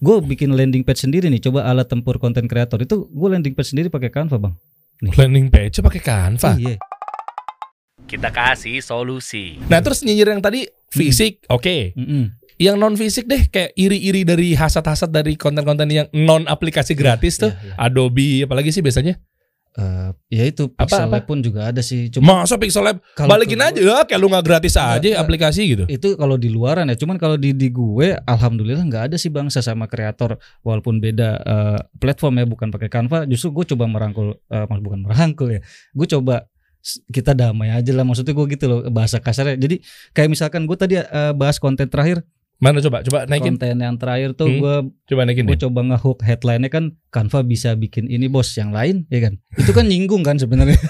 gue bikin landing page sendiri nih. Coba alat tempur konten kreator itu gue landing page sendiri pakai Canva bang. Landing page pakai Canva. Iya. Kita kasih solusi. Nah terus nyinyir yang tadi fisik, oke. Mm-mm. Yang non fisik deh kayak iri-iri dari hasad-hasad dari konten-konten yang non aplikasi gratis tuh. Iya, iya. Adobe apalagi sih biasanya? Eh, ya itu Apa, Pixel apa? Lab pun juga ada sih. Cuma Masa Pixel Lab balikin aja ya kayak lu nggak gratis aja aplikasi gitu. itu kalau di luaran ya cuman kalau di di gue alhamdulillah nggak ada sih bang sesama kreator walaupun beda eh, platform ya bukan pakai Canva justru gue coba merangkul eh, maksud bukan merangkul ya gue coba kita damai aja lah maksudnya gue gitu loh bahasa kasarnya jadi kayak misalkan gue tadi eh, bahas konten terakhir Mana coba coba naikin, konten yang terakhir tuh Hmm. gue coba naikin gue deh. coba ngehook headline-nya kan Canva bisa bikin ini bos yang lain ya kan itu kan nyinggung kan sebenarnya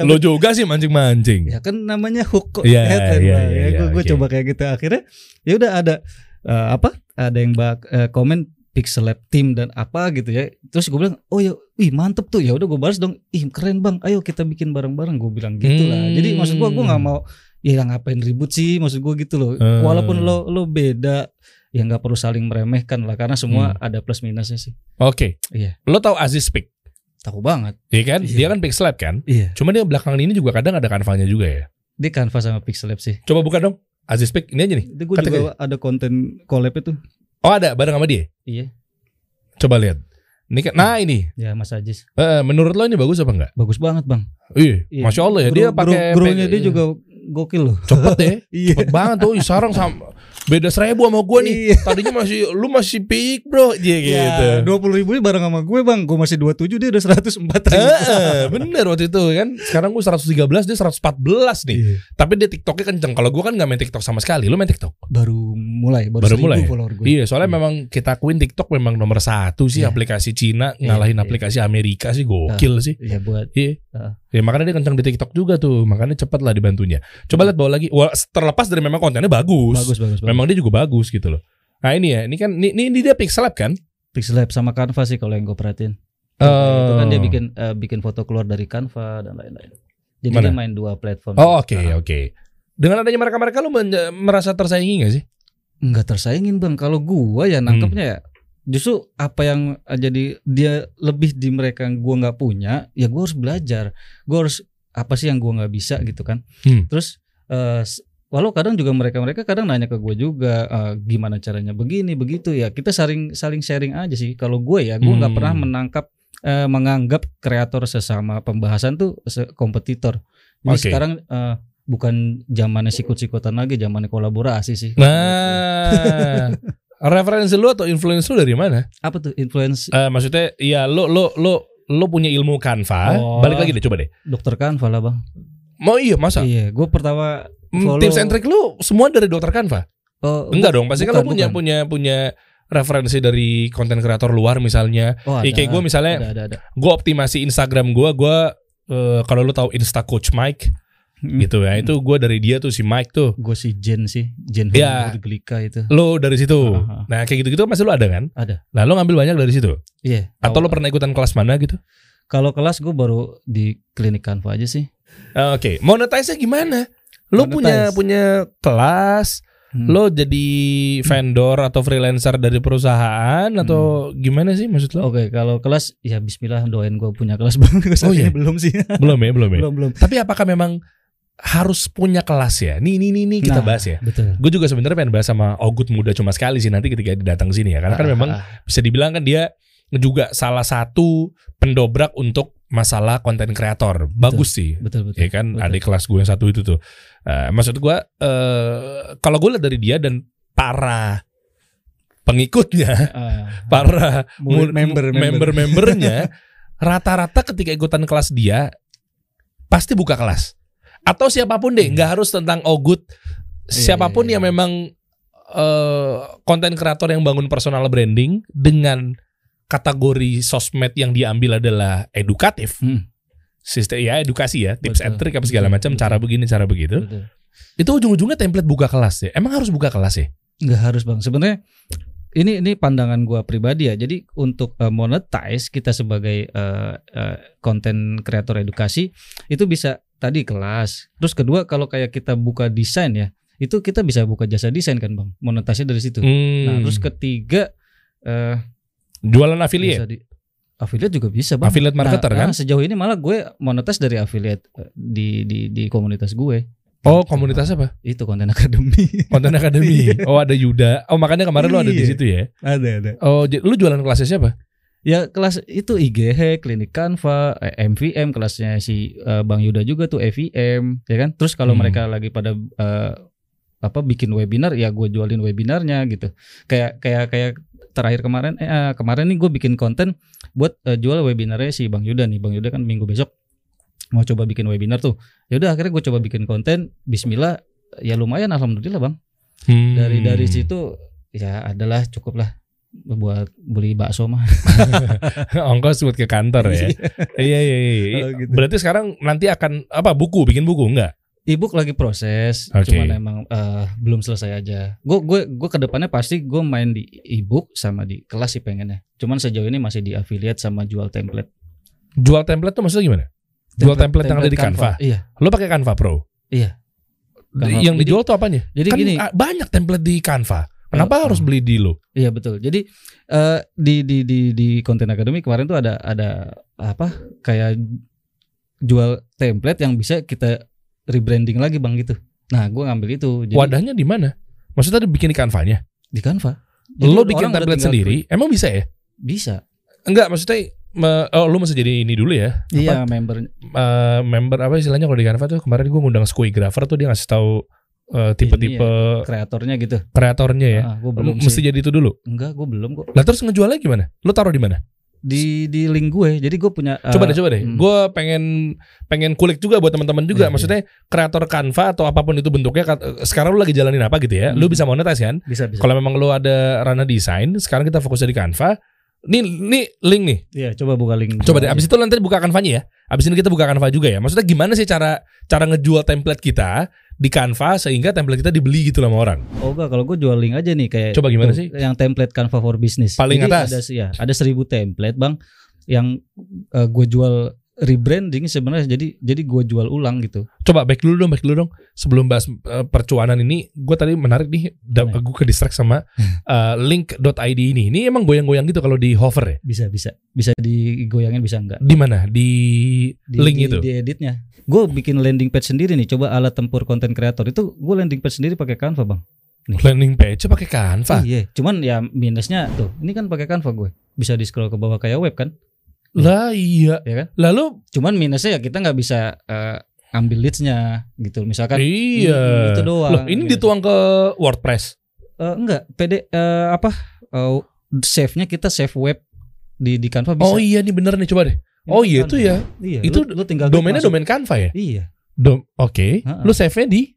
Lo juga sih mancing-mancing. ya kan namanya hook kok Iya, headline Bang. iya, ya iya, gue oke. coba kayak gitu akhirnya ya udah ada eh, apa ada yang bak eh, komen Pixel Lab team dan apa gitu ya terus gue bilang oh ya wih mantep tuh ya udah gue balas dong ih keren bang ayo kita bikin bareng-bareng gue bilang gitu lah Hmm. jadi maksud gue gue nggak mau ya ngapain ribut sih maksud gue gitu loh Hmm. walaupun lo lo beda ya nggak perlu saling meremehkan lah karena semua Hmm. ada plus minusnya sih Oke. Iya. Lo tau Aziz Speak? tahu banget Iya kan? Iya. Dia kan Pixel Lab kan? iya Cuma dia belakangan ini juga kadang ada kanvanya juga ya. dia Canva sama Pixel Lab sih Coba buka dong. Aziz Speak ini aja nih. itu gue Kata juga ada konten collab itu Oh ada bareng sama dia. iya Coba lihat. Ini kan, nah ini. ya Mas Ajis menurut lo ini bagus apa enggak? bagus banget bang Iya, Iya. masya Allah ya dia pakai grow- grownya dia juga gokil loh. cepet deh, Iya. cepet banget tuh. Ih, Sekarang sama beda seribu sama gue nih. Iya. Tadinya masih lu masih peak bro, dia gitu. Ya, dua puluh ribu bareng sama gue bang, gue masih dua tujuh dia udah seratus empat ribu. Bener waktu itu kan. Sekarang gue 113 dia 114 nih. Iya. Tapi dia TikToknya kenceng. Kalau gue kan nggak main TikTok sama sekali. Lu main TikTok? Baru mulai, baru, Baru mulai? follower gue. Iya, soalnya memang kita akuin TikTok memang nomor satu sih Iya. aplikasi Cina Iya, ngalahin iya. aplikasi Amerika sih gokil sih. Iya buat Iya. Ah. Ya makanya dia kencang di TikTok juga tuh. Makanya cepet lah dibantunya. Coba lihat bawah lagi. Wah, terlepas dari memang kontennya bagus. bagus bagus. bagus. Memang dia juga bagus gitu loh. Nah ini ya, ini kan ini, ini dia Pixel Lab kan? Pixel Lab sama Canva sih kalau yang gue perhatiin. Oh. Itu kan dia bikin eh, bikin foto keluar dari Canva dan lain-lain. Jadi Mana? dia main dua platform. Oh oke oke. Dengan adanya mereka-mereka lu merasa tersaingi gak sih? nggak tersaingin bang. Kalau gue ya nangkepnya ya justru apa yang eh, jadi dia lebih di mereka yang gue nggak punya, ya gue harus belajar. Gue harus apa sih yang gue nggak bisa gitu kan. Hmm. Terus eh, s- walau kadang juga mereka-mereka kadang nanya ke gue juga eh, gimana caranya begini begitu ya kita saling saling sharing aja sih. Kalau gue ya gue nggak Hmm. pernah menangkap eh, menganggap kreator sesama pembahasan tuh se- kompetitor. Jadi Oke. sekarang eh, bukan zamannya sikut-sikutan lagi, zamannya kolaborasi sih. Nah, referensi lu atau influence lu dari mana? apa tuh influence Eh, maksudnya, ya lu lu lu lu punya ilmu Canva. Oh. Balik lagi deh, coba deh. dokter Canva lah bang. Mau iya masa? Iya, gue pertama Hmm, follow- Tips and trick lu semua dari dokter Canva? oh, Enggak dong, pasti kan lu punya bukan. punya punya referensi dari konten kreator luar misalnya. Oh, Ya, kayak gue misalnya, ada ada ada. gue optimasi Instagram gue, gue eh, kalau lu tahu Insta Coach Mike gitu ya, itu gue dari dia tuh si Mike tuh. Gue si Jen sih, Jen Iya. Glika itu. Lu dari situ. Aha. Nah kayak gitu-gitu masih lu ada kan? Ada. Nah lu ngambil banyak dari situ. Iya. Atau lu Awal- pernah ikutan kelas mana gitu? Kalau kelas gue baru di klinik Canva aja sih. Ah, Oke, monetize-nya gimana? Lu punya Monetize. punya kelas, Hmm. lo jadi vendor atau freelancer dari perusahaan atau gimana sih maksud lo? Oke, kalau kelas ya Bismillah doain gue punya kelas bang. Oh, iya? belum sih. Belum ya, belum ya. belum belum. Tapi apakah memang harus punya kelas ya? Nih, nih, nih, nih kita Nah, bahas ya. Betul. Gue juga sebenarnya pengen bahas sama Ogut muda cuma sekali sih nanti ketika datang sini ya. Karena kan Ah, memang ah, bisa dibilang kan dia juga salah satu pendobrak untuk masalah konten kreator. Bagus sih. betul betul. Ya kan Betul. adik kelas gue yang satu itu tuh. Eh, maksud gue eh kalau gue lihat dari dia dan para pengikutnya, Ah, para murid- member member. member-membernya rata-rata ketika ikutan kelas dia pasti buka kelas. Atau siapa pun deh, nggak harus tentang Ogut. Iya, Siapa pun iya, yang memang eh, konten kreator yang bangun personal branding dengan kategori sosmed yang diambil adalah edukatif. Hmm, Sistem ya edukasi ya, tips Betul. and trick apa segala macam, cara begini, cara begitu. betul. Itu ujung-ujungnya template buka kelas ya. Emang harus buka kelas ya? Nggak harus bang. Sebenarnya ini ini pandangan gua pribadi ya. Jadi untuk eh, monetize kita sebagai eh, konten kreator edukasi itu bisa tadi kelas. Terus kedua kalau kayak kita buka desain ya, itu kita bisa buka jasa desain kan bang monetasi dari situ Hmm. nah terus ketiga eh jualan bisa affiliate, di affiliate juga bisa bang affiliate marketer Nah, kan? nah, sejauh ini malah gue monetas dari affiliate eh, di di di komunitas gue Oh, komunitas apa? itu konten akademi Konten Academy. Oh, ada Yuda. Oh, makanya kemarin lu ada di Iya. situ ya. ada ada Oh, lu jualan kelasnya siapa? Ya kelas itu IGH, klinik Canva, eh, MVM kelasnya si eh, Bang Yuda juga tuh EVM, ya kan? Terus kalau Hmm. mereka lagi pada eh, apa bikin webinar, ya gue jualin webinarnya gitu. Kayak kayak kayak terakhir kemarin, eh, eh, kemarin nih gue bikin konten buat eh, jual webinarnya si Bang Yuda nih. Bang Yuda kan minggu besok mau coba bikin webinar tuh. Ya udah akhirnya gue coba bikin konten. Bismillah, ya lumayan, alhamdulillah bang. Hmm. Dari dari situ ya adalah cukup lah buat beli bakso mah. ongkos buat ke kantor ya. Iya iya iya. Oh, gitu. Berarti sekarang nanti akan apa buku bikin buku enggak? Ebook lagi proses, Oke. cuman emang eh, belum selesai aja. Gue gue gue ke depannya pasti gue main di ebook sama di kelas sih pengennya. Cuman sejauh ini masih di affiliate sama jual template. Jual template tuh maksudnya gimana? Jual template yang ada di Canva? Iya, Lo pakai Canva Pro? iya. Canva. Yang Jadi- dijual tuh apanya? Jadi kan gini, banyak template di Canva. Kenapa harus oh. beli di lo? iya betul. Jadi eh, di di di di konten akademi kemarin tuh ada ada apa kayak jual template yang bisa kita rebranding lagi bang gitu. Nah, gue ngambil itu. Jadi Wadahnya di mana? Maksudnya bikin di Canva-nya? di Canva. Jadi Lo bikin template sendiri? Emang bisa ya? klik. Bisa. Enggak, maksudnya me- oh, lu mesti jadi ini dulu ya. Iya, member Eh, member apa istilahnya kalau di Canva tuh kemarin gue ngundang Squeegrapher tuh dia ngasih tahu eh, tipe-tipe kreatornya gitu. kreatornya ya. Ah, gue belum Mesti sih. jadi itu dulu. Enggak, gue belum kok. Lah terus ngejualnya gimana? Lu taruh di mana? Di di link gue. Jadi gue punya Coba eh, deh, coba deh. hmm. Gue pengen pengen kulik juga buat teman-teman juga. Iya, Maksudnya kreator Canva atau apa pun itu bentuknya. kat- Sekarang lu lagi jalanin apa gitu ya? Lu Hmm. bisa monetize kan? bisa bisa. Kalau memang lu ada ranah desain, sekarang kita fokusnya di Canva. Nih, nih link nih. Iya, coba buka link. Coba deh. Abis itu nanti buka Canva-nya ya. Abis ini kita buka Canva juga ya. Maksudnya gimana sih cara cara ngejual template kita di Canva sehingga template kita dibeli gitu sama orang? Oh enggak, kalau gue jual link aja nih kayak Coba gimana sih? Yang template Canva for Business. Paling Jadi atas? Ada sih ya, ada seribu template bang yang eh, gue jual rebranding sebenarnya. Jadi jadi gue jual ulang gitu. Coba back dulu dong, back dulu dong. Sebelum bahas eh, percuanan ini, gue tadi menarik nih, Nah. gue ke distract sama eh, link.id ini. Ini emang goyang-goyang gitu kalau di hover ya? Bisa bisa bisa digoyangin bisa enggak? Di mana? Di, Di, link di, itu. Di editnya. Gue bikin landing page sendiri nih. Coba alat tempur konten kreator itu gue landing page sendiri pakai Canva bang. Landing page pakai Canva. Iya, cuman ya minusnya tuh. Ini kan pakai Canva gue. Bisa di scroll ke bawah kayak web kan? Lah iya. Ya kan? Lalu Cuman minusnya ya kita nggak bisa eh, ambil leadsnya gitu. Misalkan iya. Hmm, itu doang. Loh, ini Gitu. dituang ke WordPress. eh, enggak PD eh, apa eh, save-nya kita save web di di Canva bisa. Oh iya nih bener nih coba deh. Ini Oh kan iya itu ya. Iya, Itu lu, lu tinggal Domainnya masuk. domain Canva ya? Iya, Dom Oke. Ha-ha. Lu save-nya di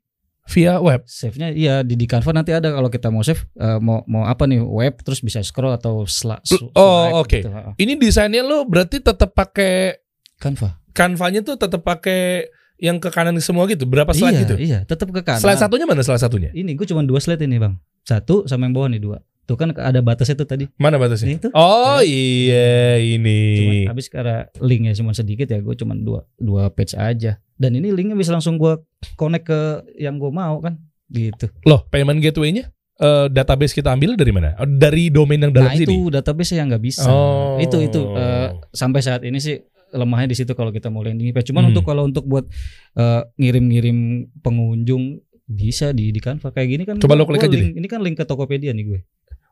via web. save-nya iya di di Canva nanti ada kalau kita mau save eh, mau mau apa nih web terus bisa scroll atau sla, sl- Oh, swipe oke. gitu, ha-ha. Ini desainnya lu berarti tetap pakai Canva. Canva-nya tuh tetap pakai yang ke kanan semua gitu. Berapa slide iya, gitu? Iya, tetap ke kanan. Slide satunya mana slide satunya? Ini gue cuma dua slide ini, Bang. Satu sama yang bawah nih dua. Tuh kan ada batasnya tuh tadi. Mana batasnya? Ini tuh. Oh iya ini. Cuman habis karena linknya cuma sedikit ya, gue cuma dua dua page aja. Dan ini linknya bisa langsung gue connect ke yang gue mau kan, gitu. Loh, payment gateway-nya eh, database kita ambil dari mana? Oh, dari domain yang dalam nah sini. itu database yang nggak bisa. Oh. Itu itu eh, sampai saat ini sih lemahnya di situ kalau kita mau landing page. Cuman Hmm. untuk kalau untuk buat eh, ngirim-ngirim pengunjung bisa di di Canva kayak gini kan. Coba lo klik aja link- Ini kan link ke Tokopedia nih gue.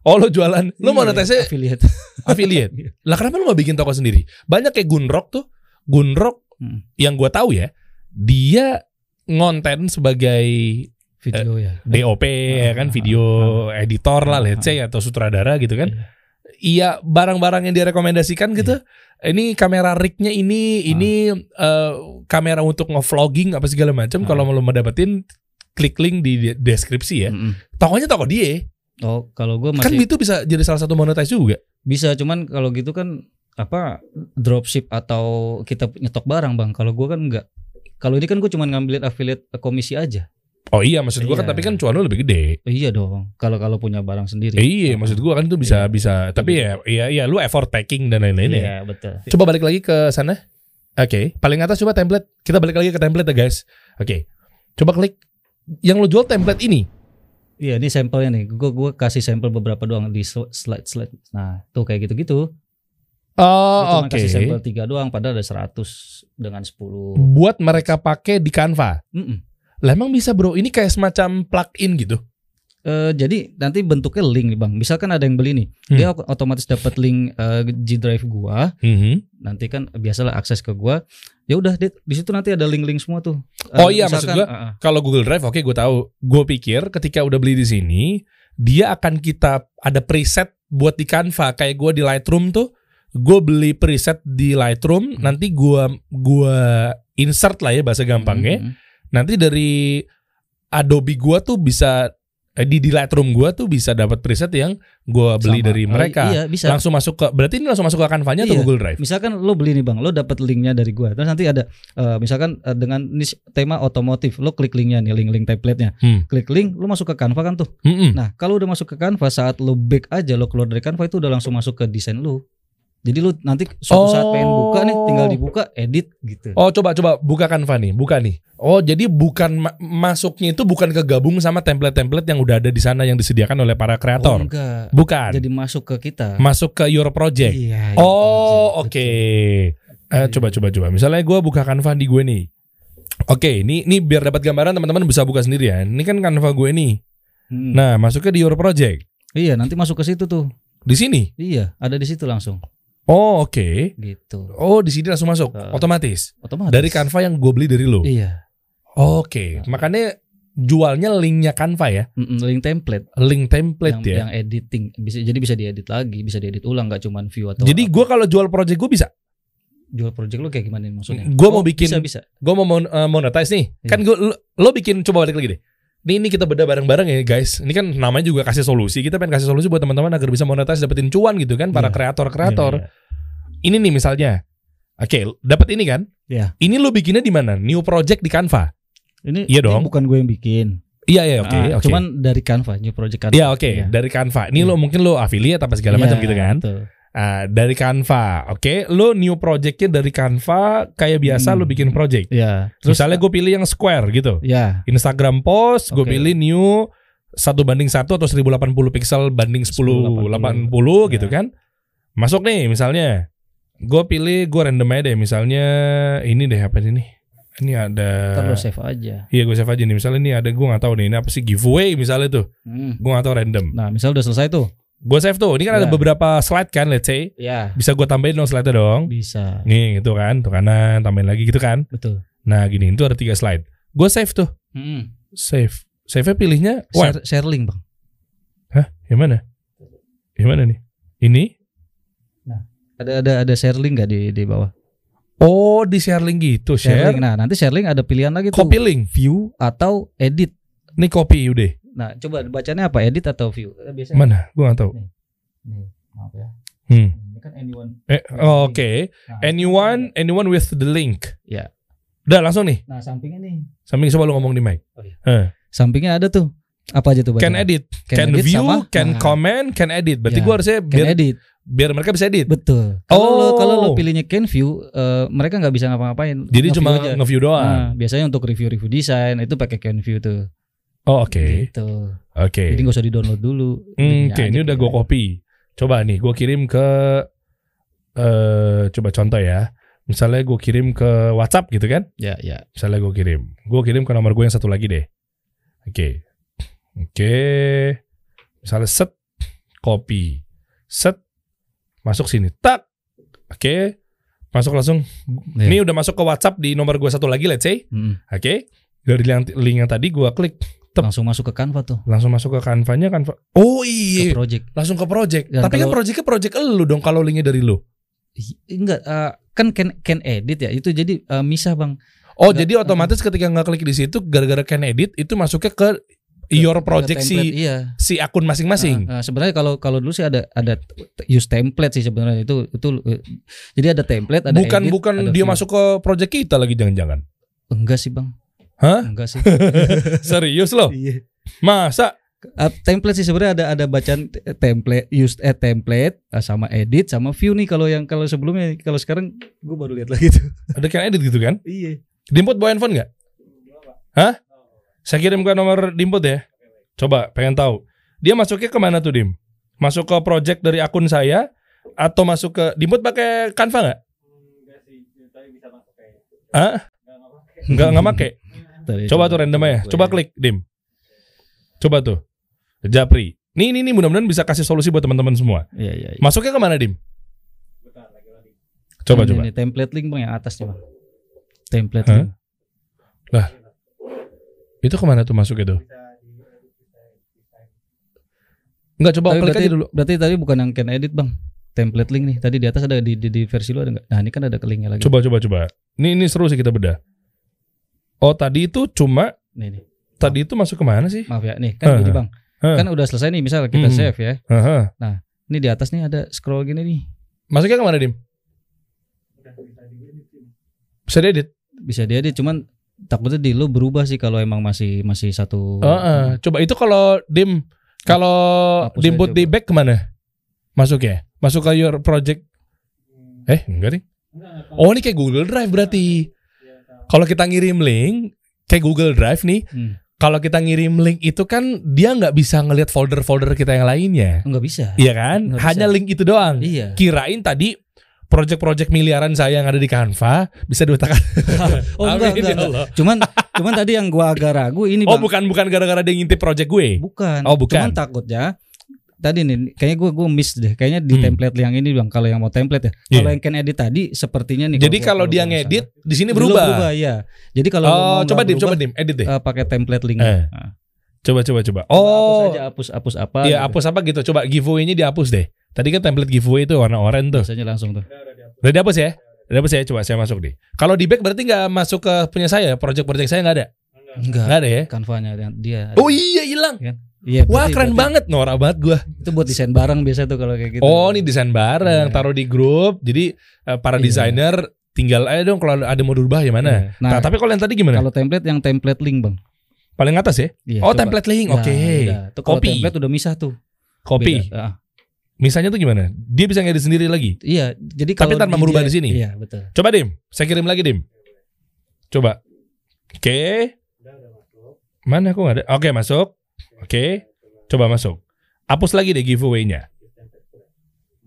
Oh lo jualan, lo mau Iya, monetize affiliate. affiliate. Iya. Lah kenapa lo gak bikin toko sendiri? Banyak kayak Gunrock tuh, Gunrock Hmm. yang gua tahu ya, dia ngonten sebagai Video ya. DOP ya kan, ah, video editor lah, ah, let's say atau sutradara gitu kan. Iya. Iya barang-barang yang direkomendasikan gitu. Ini kamera rignya ini, Ah. ini eh, kamera untuk ngevlogging apa segala macam. Ah. Kalau lo mau dapetin, klik link di de- deskripsi ya. Mm-mm. Tokonya toko dia. Oh, kalau gue Kan masih itu bisa jadi salah satu monetize juga. bisa, cuman kalau gitu kan apa dropship atau kita nyetok barang bang. Kalau gue kan enggak. Kalau ini kan gue cuma ngambilin affiliate komisi aja. Oh iya, maksud gua kan Iya. tapi kan cuan lo lebih gede. Iya dong. Kalau kalau punya barang sendiri. Eh, iya, maksud gua kan itu bisa Iya. bisa. Tapi ya, iya, iya, lu effort taking dan lain-lain ya. Iya betul. Coba balik lagi ke sana. Oke, paling atas coba template. Kita balik lagi ke template ya guys. Oke, coba klik yang lo jual template ini. Iya, ini sampelnya nih. Gue gue kasih sampel beberapa doang di slide slide. Nah, tuh kayak gitu-gitu. Oh, oke. kasih sampel tiga doang padahal ada 100 dengan 10. Buat mereka pakai di Canva. Mm-mm. Lah emang bisa bro, ini kayak semacam plugin gitu. Eh, jadi nanti bentuknya link nih bang. Misalkan ada yang beli nih, Hmm. dia ot- otomatis dapat link eh, G Drive gua. Mhm. Nanti kan biasalah akses ke gua. Ya udah di, di situ nanti ada link-link semua tuh. Oh Eh, iya, maksud gua, ah. Kalau Google Drive, oke gue tahu. Gue pikir ketika udah beli di sini, dia akan kita ada preset buat di Canva. Kayak gue di Lightroom tuh, gue beli preset di Lightroom. Hmm. Nanti gue gua insert lah ya bahasa gampangnya. Mm-mm. Nanti dari Adobe gue tuh bisa di di Lightroom gue tuh bisa dapat preset yang gue beli Sama. dari Oh, mereka. iya bisa. Langsung masuk ke berarti ini langsung masuk ke Canva-nya atau Iya. Google Drive? Misalkan lo beli nih bang, lo dapat linknya dari gua. Terus nanti ada eh, misalkan eh, dengan niche tema otomotif, lo klik linknya nih, link-link template-nya. Hmm. Klik link, lo masuk ke Canva kan tuh. Mm-mm. Nah, kalau udah masuk ke Canva saat lo back aja lo keluar dari Canva itu udah langsung masuk ke desain lo. Jadi lo nanti suatu saat pengen buka nih, tinggal dibuka, edit gitu. Oh coba coba buka Canva nih, buka nih. Oh jadi bukan ma- masuknya itu bukan kegabung sama template-template yang udah ada di sana yang disediakan oleh para Oh, kreator. enggak. bukan. Jadi masuk ke kita. Masuk ke your project. Iya. Oh oke. project, Eh, coba coba coba. Misalnya gue buka Canva di gue nih. Oke, ini ini biar dapat gambaran teman-teman bisa buka sendiri ya. Ini kan Canva gue nih. Hmm. Nah masuknya di your project. Iya, nanti masuk ke situ tuh. Di sini. Iya, ada di situ langsung. Oh oke. Gitu. Oh di sini langsung masuk. Uh, Otomatis. Otomatis. Dari Canva yang gue beli dari lo. Iya. Oke. Makanya jualnya linknya Canva ya. Link template. Link template yang, ya. yang editing bisa jadi bisa diedit lagi bisa diedit ulang nggak cuman view atau Jadi gue kalau jual project gue bisa. jual project lo kayak gimana nih maksudnya Gua mau bikin- bisa bisa Gue mau mon- eh, monetize nih. Iya. Kan gue lo, lo bikin coba balik lagi deh. Nih ini kita beda bareng-bareng ya guys. Ini kan namanya juga kasih solusi. Kita pengen kasih solusi buat teman-teman agar bisa monetize dapetin cuan gitu kan para Iya. kreator-kreator. Iya, Ini nih misalnya. Oke, dapat ini kan? Iya. Ini lo bikinnya di mana? New project di Canva. ini Iya ini dong. bukan gue yang bikin Iya iya oke Ah, oke. cuman dari Canva new project Canva Iya oke Iya. dari Canva. Ini Iya. lo mungkin lo affiliate apa segala Iya, macam gitu kan? betul. Ah, dari Canva. Oke, lo new projectnya dari Canva kayak biasa Hmm. lo bikin project. Iya. Terus misalnya gue pilih yang square gitu. ya Instagram post gue pilih new satu banding satu atau 1080 pixel banding 1080 1080, gitu ya. kan masuk nih misalnya gue pilih gue random aja deh misalnya ini deh apa ini ini ada lo save aja iya gue save aja nih misalnya ini ada gue nggak tahu nih ini apa sih giveaway misalnya tuh Hmm. gue nggak tahu random nah misal udah selesai tuh gue save tuh ini kan ada Ya. beberapa slide kan let's say ya bisa gue tambahin dong slide dong bisa nih gitu kan tuh kanan tambahin lagi gitu kan betul nah gini itu ada tiga slide gue save tuh Hmm. save save nya pilihnya share, share link bang Hah? Yang mana? Yang mana nih? Ini? ada ada ada share link gak di di bawah Oh, di share link gitu, share, share. link nah nanti share link ada pilihan lagi tuh Copy link. view atau edit Ini copy udah. Nah coba bacanya apa edit atau view Eh, biasanya Mana? Gua nggak tahu. nih maaf ya Hmm. ini kan anyone Eh, oh, Oke. Nah, Anyone, anyone with the link. Ya. Udah langsung nih. nah sampingnya nih Samping coba lu ngomong di mic. Oh, iya. Eh, sampingnya ada tuh apa aja tuh Can bacanya? edit, Can can, edit view, sama- can Nah. comment, can edit. Berarti Ya. gua harusnya Can biar edit biar mereka bisa edit. betul kalau lo Oh. kalau lo pilihnya can view eh, mereka nggak bisa ngapa-ngapain Jadi Nge-view cuma nge-view doang. Nah, biasanya untuk review-review desain itu pakai can view tuh Oh, oke. gitu Oke. jadi nggak usah di download dulu Hmm, Oke, aja ini udah gue copy. Coba nih, gue kirim ke eh coba contoh ya. Misalnya gue kirim ke WhatsApp gitu kan? ya ya Misalnya gue kirim, gue kirim ke nomor gue yang satu lagi deh. Oke, oke. Misalnya set, copy, set, masuk sini, tak. Oke, masuk langsung. Ya. Ini udah masuk ke WhatsApp di nomor gue satu lagi, let's say. Mm. Oke, dari link, link yang tadi gue klik, Tep. langsung masuk ke Canva tuh langsung masuk ke Canva-nya, Canva. Oh ke iya, project langsung ke project. Dan Tapi kan kalau- projectnya project elu dong kalau linknya dari lu. Enggak eh, kan can can edit ya itu jadi eh, misah bang Oh Nggak, jadi otomatis ketika nggak klik di situ gara-gara can edit itu masuknya ke your Ke project template, si iya si akun masing-masing. Nah, nah, sebenarnya kalau kalau dulu sih ada ada use template sih sebenarnya itu itu eh, jadi ada template ada bukan edit, bukan ada dia masuk ke project kita lagi jangan-jangan. enggak sih bang Hah? enggak sih Serius loh? iya Masa? Uh, template sih sebenarnya ada ada bacaan te- template use eh, template uh, sama edit sama view nih kalau yang kalau sebelumnya kalau sekarang gue baru lihat lagi tuh Ada can edit gitu kan? iya Dimput bawa handphone nggak? Hah? Saya kirim ke nomor Dimput ya. Coba pengen tahu. Dia masuknya ke mana tuh Dim? Masuk ke project dari akun saya atau masuk ke Dimput pakai Canva nggak? Hah? Nggak nggak Coba tuh random aja. Coba klik Dim. Coba tuh. Japri. Nih nih nih mudah-mudahan bisa kasih solusi buat teman-teman semua. Iya iya. iya. Masuknya ke mana Dim? Coba Ini coba. nih, template link bang yang atas nih bang. Template Hah? link. Itu ke mana tuh masuk itu? Enggak coba Tapi klik berarti aja dulu. Berarti tadi bukan yang can edit bang. Template link nih. Tadi di atas ada di, di, di versi lu ada nggak? Nah ini kan ada ke linknya lagi. Coba coba coba. Ini ini seru sih kita bedah. Oh tadi itu cuma Nih nih. tadi itu masuk ke mana sih? Maaf ya. Nih kan Hah. gini bang. Hah. Kan udah selesai nih. Misal kita Hmm. save ya. Aha. Ini di atas nih ada scroll gini nih. Masuknya ke mana dim? Bisa diedit. Bisa diedit. Cuman takutnya di lu berubah sih kalau emang masih masih satu. Heeh. Coba itu kalau dim kalau dimput aja, di back ke mana? Masuk ya? Masuk ke your project? Eh enggak nih. Oh ini kayak Google Drive berarti. Kalau kita ngirim link kayak Google Drive nih, Hmm. kalau kita ngirim link itu kan dia nggak bisa ngelihat folder-folder kita yang lainnya, Enggak bisa. iya kan? Nggak Hanya bisa. link itu doang. Iya. Kirain tadi project-project miliaran saya yang ada di Canva bisa diletakkan. Oh enggak, enggak, ya enggak. Allah. Cuman cuman tadi yang gua agak ragu ini Oh Bang. bukan bukan gara-gara dia ngintip project gue. Bukan. Oh, bukan. Cuman takutnya tadi nih kayaknya gue gue miss deh. Kayaknya di Hmm. template yang ini Bang kalau yang mau template ya. Iya. Kalau yang can edit tadi sepertinya nih Jadi kalau dia ngedit di sini berubah. berubah ya. Jadi kalau Oh, mau coba dim, coba dim, edit deh. eh, pakai template link. Eh. Nah. Coba coba coba. Hapus Oh, aja hapus hapus apa? iya gitu. hapus apa gitu. Coba giveaway-nya dihapus deh. Tadi kan template giveaway itu warna oranye tuh. Biasanya langsung tuh. Udah dihapus ya? Udah dihapus ya? Coba saya masuk deh. Kalau di back berarti nggak masuk ke punya saya, project-project saya nggak ada. Enggak. Nggak ada ya? Canva-nya dia- dia. Oh iya hilang. Iya, Wah berarti- keren berarti banget, norak banget gua. Itu buat desain bareng biasa tuh kalau kayak gitu. Oh ini desain bareng, Iya. taruh di grup. Jadi eh, para Iya. desainer tinggal aja dong kalau ada mau dirubah ya mana. Iya. Nah, Nah, tapi kalau yang tadi gimana? kalau template yang template link, Bang. Paling atas ya? Iya, oh coba. template link, Nah, oke. Tuh kalau Copy. template udah misah tuh. Copy. Beda. Ah, Misalnya tuh gimana? Dia bisa ngedit sendiri lagi. iya, jadi Tapi kalau tanpa merubah di sini? Iya, betul. Coba Dim, saya kirim lagi Dim. Coba. Oke. Mana aku nggak ada? Oke masuk. Oke. Coba masuk. Hapus lagi deh giveaway-nya.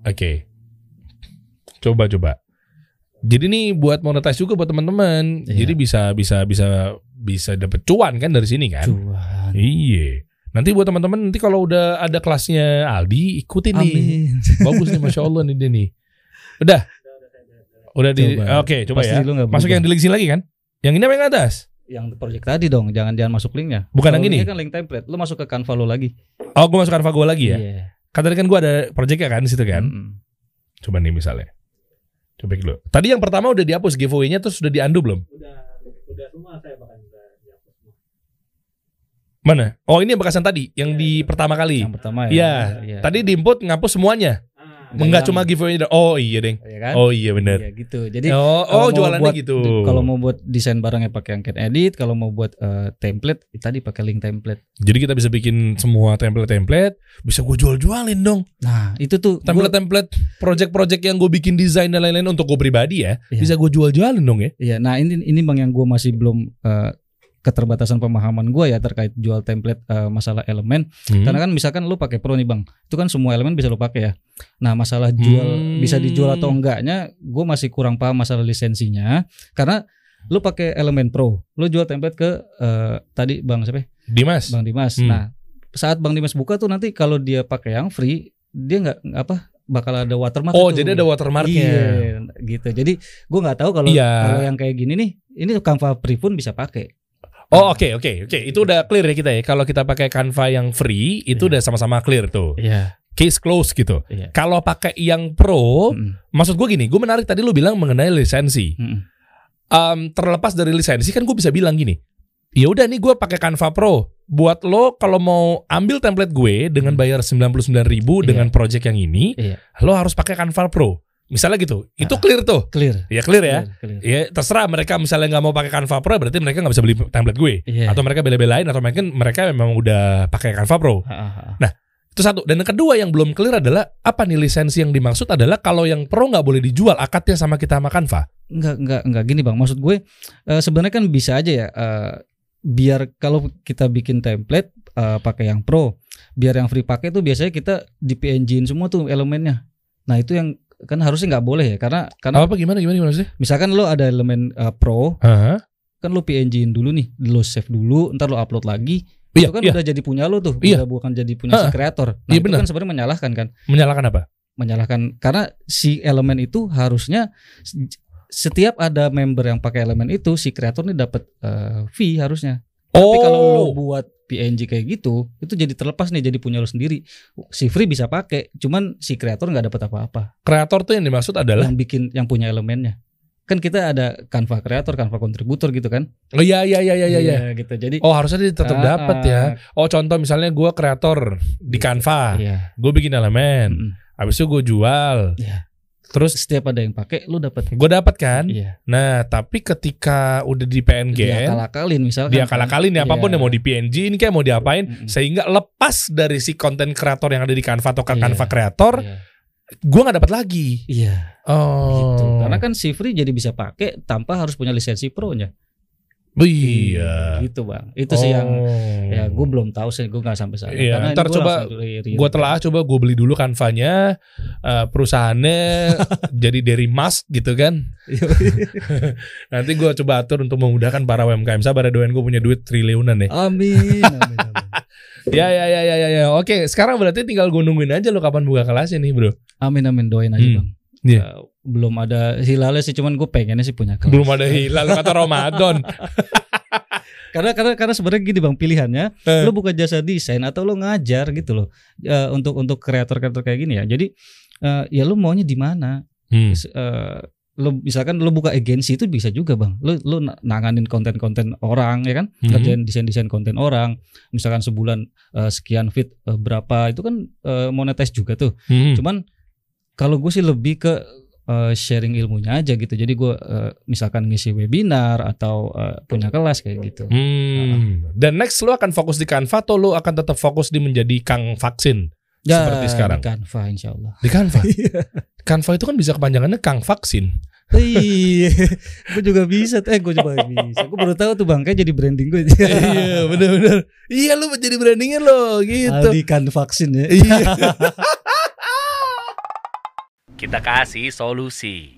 Oke. Coba coba. Jadi nih buat monetize juga buat teman-teman. Iya. Jadi bisa bisa bisa bisa dapet cuan kan dari sini kan? Cuan. Iya. Nanti buat teman-teman nanti kalau udah ada kelasnya Aldi ikutin nih. Amin. Bagus nih Masya Allah nih dia nih Udah Udah di Coba. Oke coba Pasti ya lu nggak Masuk yang di sini lagi kan Yang ini apa yang atas Yang project tadi dong, jangan jangan masuk linknya. Bukan yang ini? kan link template. Lu masuk ke Canva lu lagi. Oh gue masuk Canva gue lagi ya Iya. Kan tadi kan gue ada projectnya kan di situ kan Mm-mm. Coba nih misalnya Coba dulu Tadi yang pertama udah dihapus giveaway-nya Terus sudah diandu belum udah udah semua saya bahkan udah dihapus semua. Mana Oh ini yang bekasan tadi Yang di pertama kali Yang pertama Iya ya. Tadi di input ngapus semuanya Enggak cuma giveaway Oh iya deng Iya kan? Oh iya bener Iya gitu. Jadi Oh, oh jualannya buat- gitu Kalau mau buat desain barangnya pakai yang can edit, kalau mau buat eh, template tadi pakai link template. Jadi kita bisa bikin semua template-template Bisa gue jual-jualin dong Nah, itu tuh template-template project-project yang gue bikin desain dan lain-lain untuk gue pribadi ya Iya. bisa gue jual-jualin dong ya Iya, nah ini ini bang yang gue masih belum eh, keterbatasan pemahaman gue ya terkait jual template eh, masalah elemen. Hmm. Karena kan misalkan lu pakai pro nih bang, itu kan semua elemen bisa lu pakai ya. Nah masalah jual Hmm. bisa dijual atau enggaknya, gue masih kurang paham masalah lisensinya. Karena lu pakai elemen pro, lu jual template ke eh, tadi bang siapa? ya? Dimas Bang Dimas. Hmm. Nah saat bang Dimas buka tuh nanti kalau dia pakai yang free, dia nggak nggak apa bakal ada watermark. oh tuh. jadi ada watermarknya Iya, gitu. Jadi gue nggak tahu kalau Iya. kalau yang kayak gini nih, ini Canva Free pun bisa pakai. Oh oke oke oke itu udah clear ya kita ya kalau kita pakai Canva yang free itu Iya. udah sama-sama clear tuh Iya. case close gitu Iya. kalau pakai yang pro Mm-mm. maksud gue gini gue menarik tadi lu bilang mengenai lisensi Mm-mm. Em, terlepas dari lisensi kan gue bisa bilang gini ya udah nih gue pakai Canva Pro buat lo kalau mau ambil template gue dengan bayar 99.000 ribu Iya. dengan project yang ini Iya. lo harus pakai Canva Pro misalnya gitu itu Ah. clear tuh Clear. ya clear ya Clear, clear. ya terserah mereka misalnya nggak mau pakai Canva Pro berarti mereka nggak bisa beli template gue Iya. atau mereka bela-belain atau mungkin mereka memang udah pakai Canva Pro Ah, ah, ah. itu satu dan yang kedua yang belum clear adalah apa nih lisensi yang dimaksud adalah kalau yang Pro nggak boleh dijual akadnya sama kita sama Canva Enggak, enggak, enggak gini bang. Maksud gue eh, sebenarnya kan bisa aja ya. eh, biar kalau kita bikin template eh, pakai yang pro, biar yang free pakai tuh biasanya kita di PNG-in semua tuh elemennya. Nah itu yang kan harusnya nggak boleh ya karena karena Apa gimana gimana gimana sih? misalkan lo ada elemen eh, pro Hah? kan lo PNG-in dulu nih, lo save dulu, ntar lo upload lagi. Iya, itu kan iya. udah jadi punya lo tuh, Iya. udah bukan jadi punya si Ha-ha. kreator. Nah, Iya, itu benar. kan sebenarnya menyalahkan kan? Menyalakan apa? Menyalahkan karena si elemen itu harusnya setiap ada member yang pakai elemen itu si kreator nih dapat eh, fee harusnya. Tapi kalau lo Oh, buat PNG kayak gitu, itu jadi terlepas nih jadi punya lo sendiri. Si free bisa pakai, cuman si kreator nggak dapat apa-apa. kreator tuh yang dimaksud adalah Yang bikin yang punya elemennya. Kan kita ada Canva kreator, Canva kontributor gitu kan? Oh iya iya iya iya iya. gitu. Jadi Oh harusnya dia tetap Ah, dapat ya. Oh contoh misalnya gue kreator di Canva, Iya. gue bikin elemen, Mm-mm. habis itu gue jual, Iya. Terus Setiap ada yang pakai, lu dapat. gue dapat kan. Iya. Nah tapi ketika udah di PNG, Dia akal-akalin misalkan. dia kalah-kalin ya apa pun Iya. yang mau di PNG ini kayak mau diapain, Mm-mm. sehingga lepas dari si konten kreator yang ada di Canva atau Iya. Canva kreator, Iya. gue nggak dapat lagi. Iya. Oh, Gitu. Karena kan si free jadi bisa pakai tanpa harus punya lisensi pro-nya. Iya. Gitu, Bang. Itu sih yang Oh. ya gue belum tahu sih, gue nggak sampai sana. Iya, Karena ntar gua coba. Gue telah coba gue beli dulu Canva-nya eh, perusahaannya jadi dari Mas gitu kan. Nanti gue coba atur untuk memudahkan para UMKM. Sabar ya doain gue punya duit triliunan nih. Amin. amin, amin. Ya ya ya ya ya ya. Oke, sekarang berarti tinggal gue nungguin aja lo kapan buka kelasnya nih, Bro. Amin amin doain aja, Hmm. Bang. Iya. Eh, belum ada hilalnya sih, cuman gue pengennya sih punya kelas. Belum ada hilal kata Ramadan. Karena karena karena sebenarnya gini bang pilihannya, Eh. lo buka jasa desain atau lo ngajar gitu loh Eh, untuk untuk kreator-kreator kayak gini ya. Jadi eh, ya lo maunya di mana? Hmm. S- eh, lo misalkan lo buka agensi itu bisa juga bang. Lo lo na- nanganin konten-konten orang ya kan, Mhm. kerjain desain-desain konten orang. Misalkan sebulan eh, sekian fit eh, berapa itu kan eh, monetize juga tuh. Hmm. Cuman kalau gue sih lebih ke eh, sharing ilmunya aja gitu. Jadi gue eh, misalkan ngisi webinar atau eh, punya kelas kayak gitu. Hmm. Dan next lo akan fokus di Canva atau lo akan tetap fokus di menjadi Kang Vaksin seperti sekarang? Di Canva insya Allah. Di Canva. Canva itu kan bisa kepanjangannya Kang Vaksin. Iya, gue juga bisa. Eh, gue juga bisa. Gue baru tahu tuh bang, kayak jadi branding gue. iya, benar-benar. Iya, lo jadi brandingnya lo gitu. Aldi kan vaksin ya. Iya kita kasih solusi.